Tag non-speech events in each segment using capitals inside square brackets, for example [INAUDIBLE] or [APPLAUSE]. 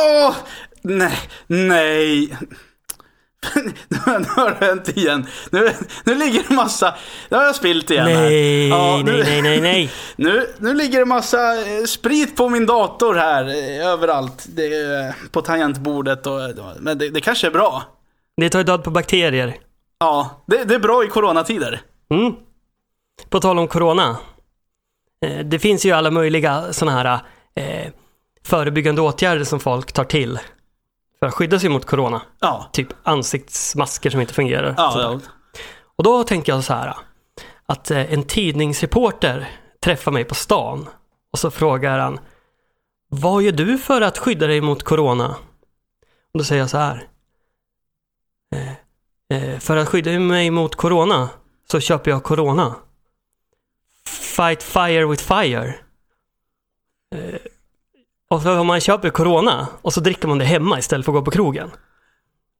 Åh! Nej, nej. [LAUGHS] nu har det hänt igen. Nu, nu ligger det massa... Nu har jag spilt igen här. Nej, Ja, nu- nej, nej, nej, nej. [LAUGHS] Nu, nu ligger det massa eh, sprit på min dator här eh, överallt. Det eh, på tangentbordet och... Men det, det kanske är bra. Det tar ju död på bakterier. Ja, det, det är bra i coronatider. Mm. På tal om corona. Det finns ju alla möjliga sådana här eh, förebyggande åtgärder som folk tar till för att skydda sig mot corona. Ja. Typ ansiktsmasker som inte fungerar. Ja, ja. Och då tänker jag så här att eh, en tidningsreporter träffar mig på stan och så frågar han Vad gör du för att skydda dig mot corona? Och då säger jag så här eh, eh, För att skydda mig mot corona så köper jag corona. Fight fire with fire. Och så om man köper corona och så dricker man det hemma istället för att gå på krogen.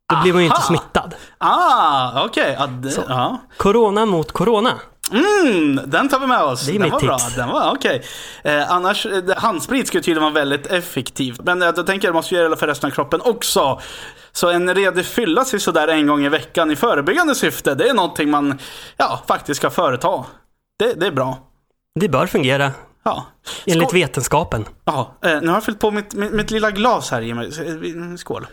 Då blir man ju inte Aha. smittad. Ah, okej. Så. ja. Corona mot corona. Mm, den tar vi med oss. Det är den mitt var bra. tips. Den var okej. Eh, annars, eh, handsprit skulle tydligen vara väldigt effektivt. Men eh, då tänker jag att det måste gälla för resten av kroppen också. Så en redig fylla sig sådär en gång i veckan i förebyggande syfte, det är någonting man ja, faktiskt ska företa. Det, det är bra. Det bör fungera Ja. enligt Skål. vetenskapen. Ja, eh, nu har jag fyllt på mitt, mitt, mitt lilla glas här Jimmy. Eh, Skål.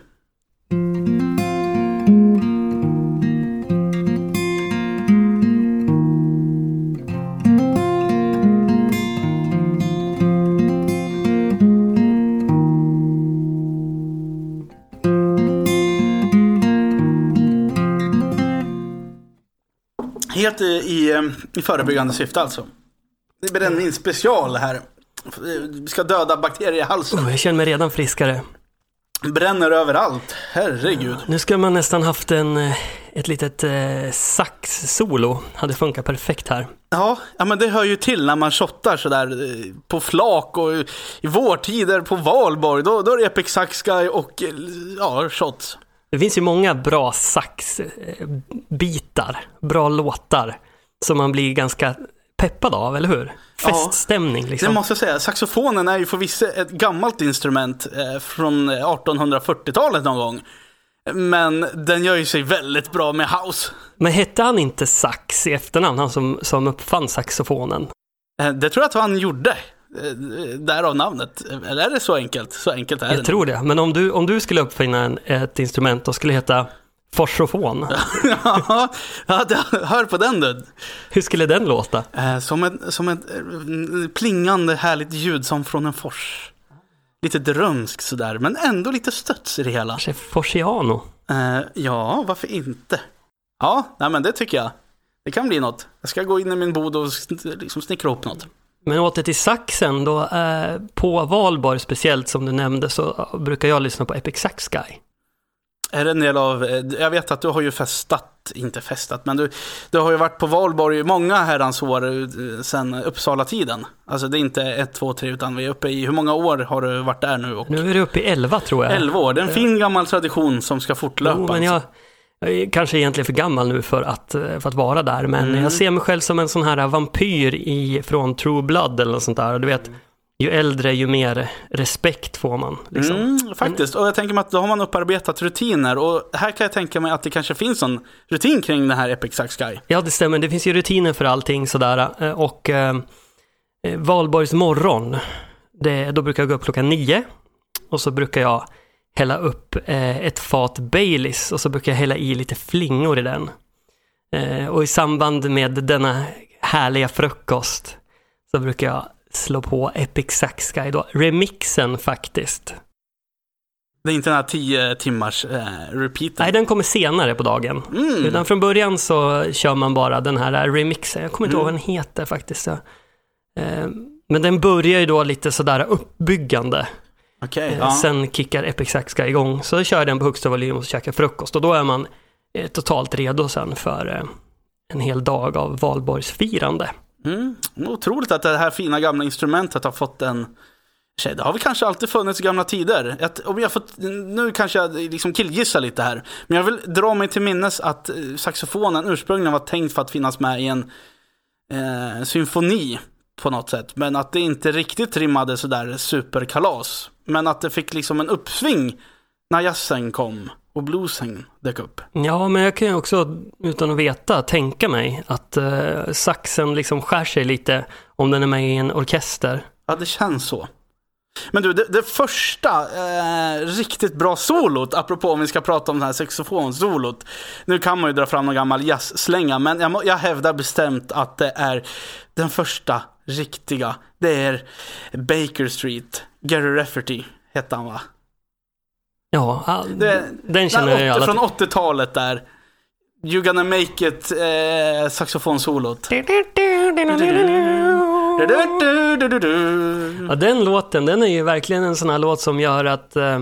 Helt i, i, eh, i förebyggande syfte alltså. Det blir en special här. Vi ska döda bakterier i halsen. Oh, jag känner mig redan friskare. Bränner överallt. Herregud. Nu ska man nästan haft en, eh, ett litet eh, sax-solo. Hade funkat perfekt här. Ja, ja, men det hör ju till när man shottar sådär eh, på flak och i vårtider på valborg. Då, då är det Epic Sax Guy och eh, ja, shots. Det finns ju många bra sax-bitar, bra låtar som man blir ganska peppad av, eller hur? Feststämning Det liksom. måste jag säga. Saxofonen är ju förvisso ett gammalt instrument eh, från 1840-talet någon gång. Men den gör ju sig väldigt bra med house. Men hette han inte Sax i efternamn, han som, som uppfann saxofonen? Eh, Det tror jag att han gjorde. Eh, Därav namnet. Eller är det så enkelt? Så enkelt är det. Jag tror det. Men om du, om du skulle uppfinna en, ett instrument, då skulle det heta forsofon. [LAUGHS] ja, hör på den du. Hur skulle den låta? Eh, Som ett, som ett eh, plingande härligt ljud som från en fors. Lite drömskt sådär, men ändå lite studs i det hela. Kanske Forsiano? Eh, ja, varför inte? Ja, nej, men det tycker jag. Det kan bli något. Jag ska gå in i min bod och liksom snickra ihop något. Men åter till saxen då. Eh, på valborg speciellt som du nämnde så brukar jag lyssna på Epic Sax Guy. Är det en del av, eh, jag vet att du har ju festat, inte festat, men du, du har ju varit på valborg många herrans år eh, sedan Uppsala-tiden. Alltså det är inte ett, två, tre, utan vi är uppe i, hur många år har du varit där nu? Och Nu är det uppe i 11 tror jag. 11 år, det är en fin gammal tradition som ska fortlöpa. Jo, men jag, jag är kanske egentligen för gammal nu för att, eh, för att vara där, men Mm. jag ser mig själv som en sån här vampyr i, från True Blood eller något sånt där. Du vet, ju äldre ju mer respekt får man. Liksom. Mm, faktiskt, och jag tänker mig att då har man upparbetat rutiner och här kan jag tänka mig att det kanske finns en rutin kring den här Epic Sax Guy. Ja, det stämmer. Det finns ju rutiner för allting sådär. Eh, Och eh, eh, valborgs morgon, det, då brukar jag gå upp klockan nio. Och så brukar jag hälla upp eh, ett fat Baileys och så brukar jag hälla i lite flingor i den. Eh, och i samband med denna härliga frukost så brukar jag slå på Epic Sax Guy då. Remixen faktiskt. Det är inte den här 10 timmars eh, repeaten. Nej, den kommer senare på dagen. Mm. Utan från början så kör man bara den här remixen. Jag kommer inte Mm. ihåg vad den heter faktiskt. Eh, Men den börjar ju då lite sådär uppbyggande. Okej, Eh, ja. Sen kickar Epic Sax Guy igång. Så kör den på högsta volym och käkar frukost. Och då är man eh, totalt redo sen för eh, en hel dag av valborgsfirande. Mm. mm. Otroligt att det här fina gamla instrumentet har fått en... Tjej, Det har väl kanske alltid funnits i gamla tider. Att, om jag fått, nu kanske jag liksom killgissar lite här. Men jag vill dra mig till minnes att eh, saxofonen ursprungligen var tänkt för att finnas med i en eh, symfoni på något sätt. Men att det inte riktigt rimmade sådär superkalas Men att det fick liksom en uppsving när jazzen kom och bluesen dök upp. Ja, men jag kan ju också, utan att veta, tänka mig att eh, saxen liksom skär sig lite om den är med i en orkester. Ja, det känns så. Men du, det, det första eh, riktigt bra solot, apropå om vi ska prata om det här saxofonsolot. Nu kan man ju dra fram någon gammal jazzslänga, men jag, må- jag hävdar bestämt att det är den första riktiga. Det är Baker Street, Gary Rafferty hette han va? Ja, ah, Det, den känner jag där åtte- alla Från 80-talet där. You gonna make it, eh, saxofonsolot. Ja, den låten, den är ju verkligen en sån här låt som gör att eh,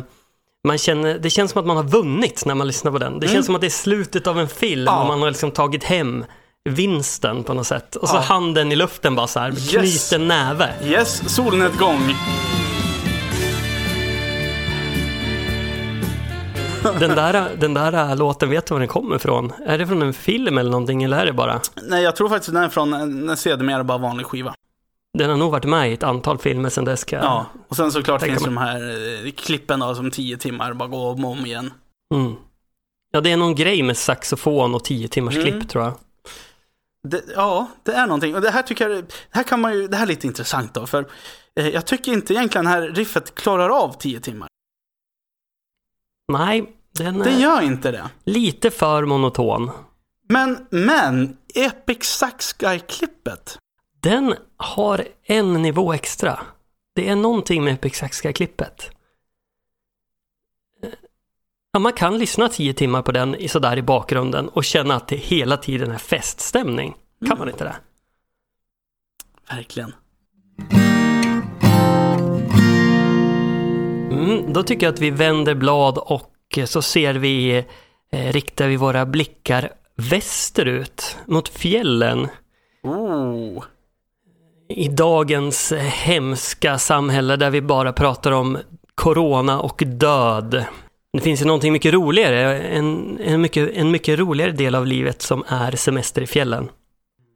man känner, det känns som att man har vunnit när man lyssnar på den. Det känns som att det är slutet av en film Ja. och man har liksom tagit hem vinsten på något sätt. Och så Ja. handen i luften bara så här, med Yes. knuten näve. Yes, solnedgång. Den där, den där låten, vet du var den kommer ifrån? Är det från en film eller någonting eller är det bara? Nej, jag tror faktiskt den är från en sedermera bara vanlig skiva. Den har nog varit med i ett antal filmer sedan dess. Jag- Ja, och sen såklart finns de här eh, klippen då, som tio timmar bara gå om och om igen. Mm. Ja, det är någon grej med saxofon och tio timmars Mm. klipp tror jag. Det, ja, det är någonting. Och det här tycker jag, det här kan man ju, det här är lite intressant då, för eh, jag tycker inte egentligen det här riffet klarar av tio timmar. Nej, den Den gör inte det. lite för monoton. Men, men, Epic Sax Guy-klippet. Den har en nivå extra. Det är någonting med Epic Sax klippet Ja, man kan lyssna tio timmar på den i sådär i bakgrunden och känna att det hela tiden är feststämning. Kan man inte det? Verkligen. Mm, då tycker jag att vi vänder blad och så ser vi, eh, riktar vi våra blickar västerut mot fjällen. Oh. i dagens hemska samhälle där vi bara pratar om corona och död. Det finns ju någonting mycket roligare, en, en, mycket, en mycket roligare del av livet som är semester i fjällen.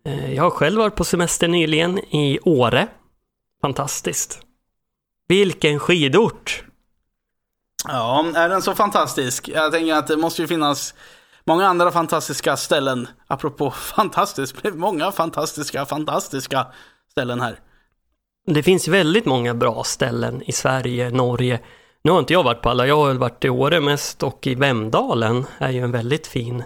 Eh, Jag har själv varit på semester nyligen i Åre. Fantastiskt. Vilken skidort! Ja, är den så fantastisk? Jag tänker att det måste ju finnas många andra fantastiska ställen. Apropå [LAUGHS] fantastiskt, många fantastiska, fantastiska ställen här. Det finns väldigt många bra ställen i Sverige, Norge. Nu har inte jag varit på alla, jag har varit i Åre mest och i Vemdalen är ju en väldigt fin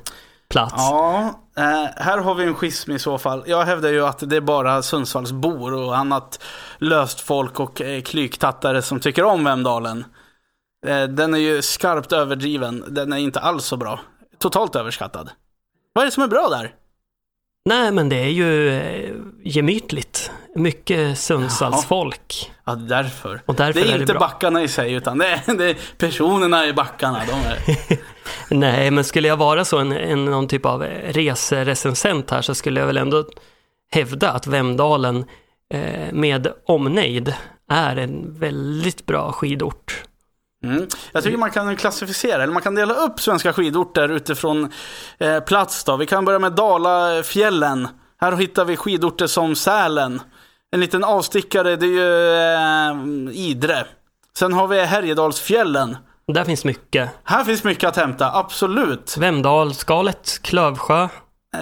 plats. Ja, eh, här har vi en schism i så fall. Jag hävdar ju att det är bara Sundsvallsbor och annat löst folk och eh, klyktattare som tycker om Vemdalen. Eh, den är ju skarpt överdriven. Den är inte alls så bra. Totalt överskattad. Vad är det som är bra där? Nej, men det är ju eh, gemytligt. Mycket Sundsvallsfolk. Ja, därför. Och därför det är är det inte bra. backarna i sig, utan det är, [LAUGHS] det är personerna i backarna. De är... [LAUGHS] Nej, men skulle jag vara så en, en någon typ av reserecensent här så skulle jag väl ändå hävda att Vemdalen eh, med omnejd är en väldigt bra skidort. Mm. Jag tycker man kan klassificera, eller man kan dela upp svenska skidorter utifrån eh, plats. Då. Vi kan börja med Dalafjällen. Här hittar vi skidorter som Sälen. En liten avstickare, det är ju eh, Idre. Sen har vi Härjedalsfjällen. Där finns mycket. Här finns mycket att hämta, absolut. Vemdal, Skalet, Klövsjö,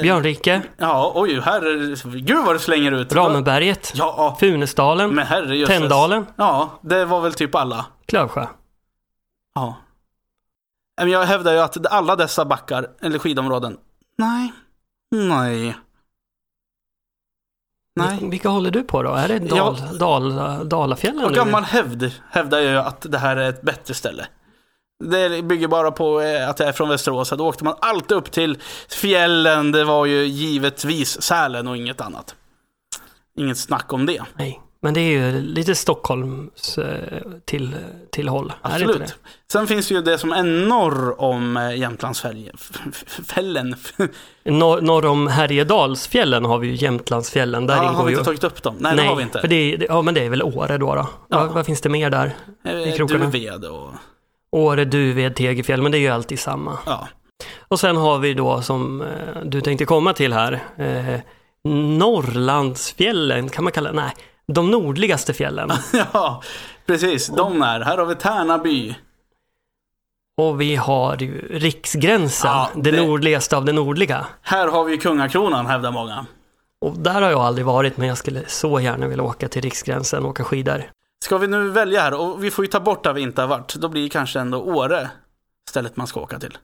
Björnrike, Ja, oj, här är, gud vad du slänger ut. Ramberget, Ja, Funäsdalen. Tänndalen, Ja, det var väl typ alla. Klövsjö. Ja. Jag hävdar ju att alla dessa backar, eller skidområden, nej, nej. Nej. Vilka håller du på då? Är det Dal, Dal, Dalafjällen? Av gammal hävd hävdar jag att det här är ett bättre ställe. Det bygger bara på eh, att jag är från Västerås. Då åkte man alltid upp till fjällen. Det var ju givetvis Sälen och inget annat. Inget snack om det. Nej, men det är ju lite Stockholms eh, till, tillhåll. Är det Absolut. Sen finns ju det som är norr om eh, Jämtlandsfällen. Fällen. [LAUGHS] det? Norr, norr om Härjedalsfjällen har vi ju Jämtlandsfjällen. Där Ja, ingår har vi ju... inte tagit upp dem? Nej, det har vi inte. För det, det, ja, men det är väl Åre då. då. Vad, vad finns det mer där? i Eh, krokarna. Duved och... Åre, Duved, Tegefjäll, men det är ju alltid samma. Ja. Och sen har vi då som du tänkte komma till här, eh, Norrlandsfjällen kan man kalla det? Nej, de nordligaste fjällen. [LAUGHS] ja, precis. De är. Här har vi Tärnaby. Och vi har ju Riksgränsen, Ja, det... det- nordligaste av det nordliga. Här har vi Kungakronan, hävdar många. Och där har jag aldrig varit, men jag skulle så gärna vilja åka till Riksgränsen och åka skidor. Ska vi nu välja här, och vi får ju ta bort där vi inte har varit. Då blir kanske ändå Åre stället man ska åka till.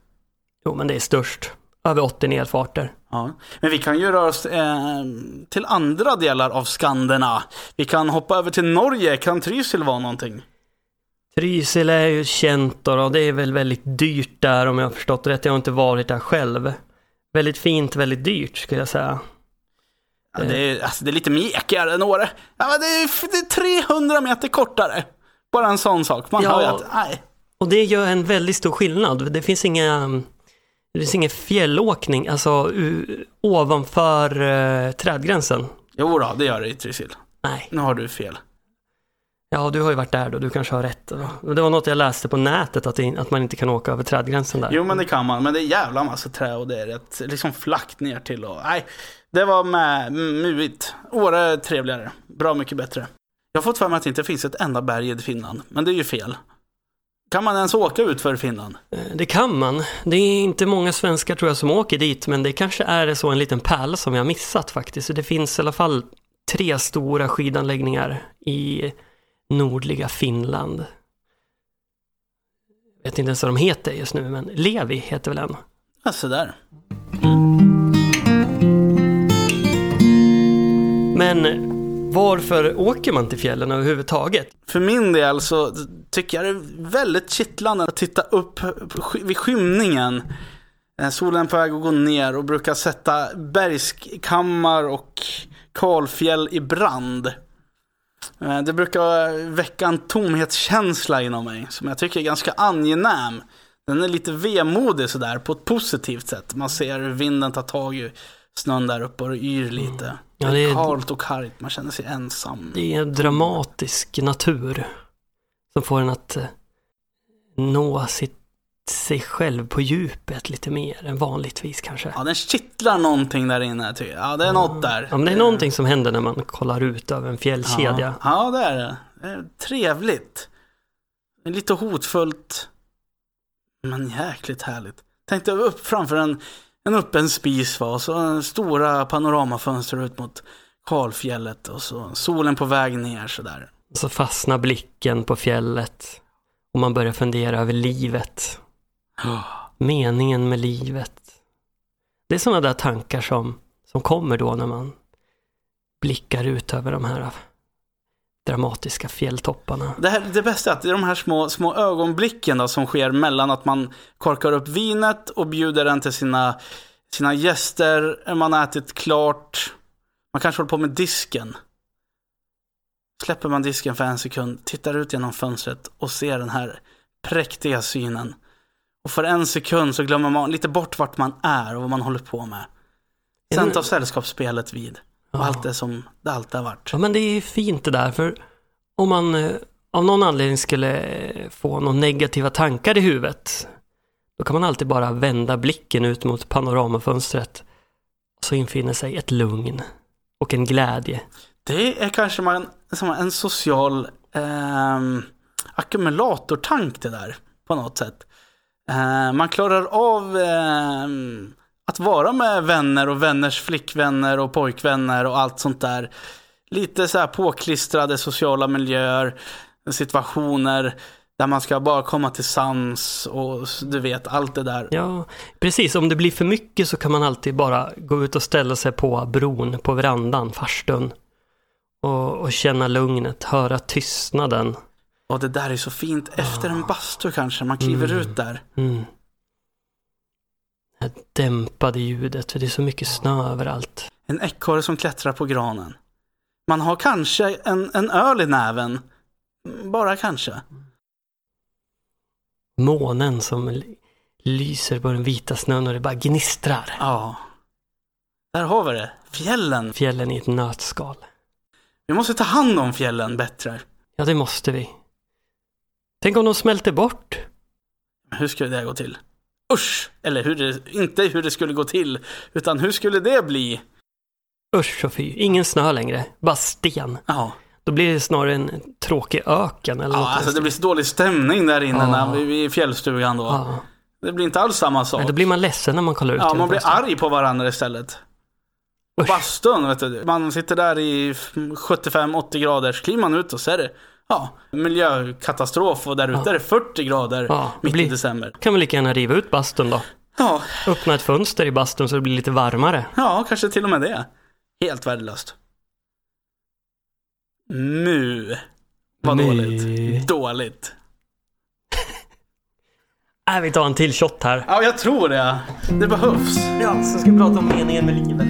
Jo, men det är störst. Över 80 nedfarter. Ja. Men vi kan ju röra oss eh, till andra delar av Skanderna. Vi kan hoppa över till Norge. Kan Trysil vara någonting? Trysil är ju känt då, och det är väl väldigt dyrt där om jag har förstått rätt. Jag har inte varit där själv. Väldigt fint, väldigt dyrt skulle jag säga. Ja, det, är, alltså, det är lite mekigare än Åre. Ja, det, är, det är 300 meter kortare. Bara en sån sak. Man Ja. hör ju att, nej. Och det gör en väldigt stor skillnad. Det finns inga, det finns ingen fjällåkning, alltså ovanför eh, trädgränsen. Jo då, det gör det i Trysil. Nej. Nu har du fel. Ja, du har ju varit där då, du kanske har rätt. Då. Det var något jag läste på nätet, att, det, att man inte kan åka över trädgränsen där. Jo, men det kan man. Men det är jävla massa trä och det är rätt liksom flackt ner till. Och, nej, det var med muigt. Åre är trevligare. Bra mycket bättre. Jag har fått för mig att det inte finns ett enda berg i Finland. Men det är ju fel. Kan man ens åka ut för Finland? Eh, Det kan man. Det är inte många svenskar tror jag som åker dit, men det kanske är så en liten pärla som jag missat faktiskt. Det finns i alla fall tre stora skidanläggningar i nordliga Finland. Jag vet inte ens vad de heter just nu, men Levi heter väl en. Ja, så där. Men varför åker man till fjällen överhuvudtaget? För min del så tycker jag det är väldigt kittlande att titta upp vid skymningen. Eh, Solen är på väg att gå ner och brukar sätta bergskammar och kalfjäll i brand. Eh, Det brukar väcka en tomhetskänsla inom mig som jag tycker är ganska angenäm. Den är lite vemodig sådär på ett positivt sätt. Man ser hur vinden tar tag i snön där uppe och yr lite. Ja, det är kallt och kargt, man känner sig ensam. Det är en dramatisk natur som får en att eh, nå sitt, sig själv på djupet lite mer än vanligtvis kanske. Ja, den kittlar någonting där inne tycker jag. Ja, det är något där. Ja, men det är någonting som händer när man kollar ut över en fjällkedja. Ja, ja det är det. det är trevligt. Lite hotfullt. Men jäkligt härligt. Tänk dig upp framför en, en öppen spis va, och så stora panoramafönster ut mot kalfjället och så solen på väg ner sådär. Så fastnar blicken på fjället och man börjar fundera över livet. Meningen med livet. Det är sådana där tankar som, som kommer då när man blickar ut över de här dramatiska fjälltopparna. Det, här, det bästa är att det är de här små, små ögonblicken då, som sker mellan att man korkar upp vinet och bjuder den till sina, sina gäster. Man har ätit klart. Man kanske håller på med disken. Släpper man disken för en sekund, tittar ut genom fönstret och ser den här präktiga synen. Och för en sekund så glömmer man lite bort vart man är och vad man håller på med. Sen tar sällskapsspelet vid. Och Ja. allt är som det alltid har varit. Ja men det är fint det där för om man eh, av någon anledning skulle eh, få några negativa tankar i huvudet då kan man alltid bara vända blicken ut mot panoramafönstret och så infinner sig ett lugn och en glädje. Det är kanske man, en social ehm, ackumulatortank det där, på något sätt. Eh, man klarar av ehm, att vara med vänner och vänners flickvänner och pojkvänner och allt sånt där. Lite så här påklistrade sociala miljöer, situationer där man ska bara komma till sans och du vet allt det där. Ja, precis. Om det blir för mycket så kan man alltid bara gå ut och ställa sig på bron, på verandan, farstun. Och, och känna lugnet, höra tystnaden. Och det där är så fint efter en bastu kanske, man kliver Mm. ut där. Mm. Här dämpade ljudet, för det är så mycket snö överallt. En ekorre som klättrar på granen. Man har kanske en, en öl i näven. Bara kanske. Månen som lyser på den vita snön och det bara gnistrar. Ja. Där har vi det. Fjällen. Fjällen i ett nötskal. Vi måste ta hand om fjällen bättre. Ja, det måste vi. Tänk om de smälter bort. Hur skulle det gå till? Usch! Eller hur det, inte hur det skulle gå till, utan hur skulle det bli? Usch och fy, ingen snö längre, bara sten. Ja. Då blir det snarare en tråkig öken eller Ja, något. alltså det blir så dålig stämning där inne Ja. när vi, i fjällstugan då. ja. Det blir inte alls samma sak. Nej, då blir man ledsen när man kollar ut Ja, man blir arg på varandra istället. Och bastun, vet du. Man sitter där i 75-80 graders, kliver man ut och så är det ja, miljökatastrof och där ute Ja. är det 40 grader Ja, det mitt blir- i december. kan vi lika gärna riva ut bastun då. Ja, Öppna ett fönster i bastun så det blir lite varmare. ja, kanske till och med det. Helt värdelöst. Mu. Vad Mu. dåligt. Dåligt. [LAUGHS] Äh, vi tar en till shot här. Ja, jag tror det. Det behövs. Ja, så ska vi prata om meningen med livet.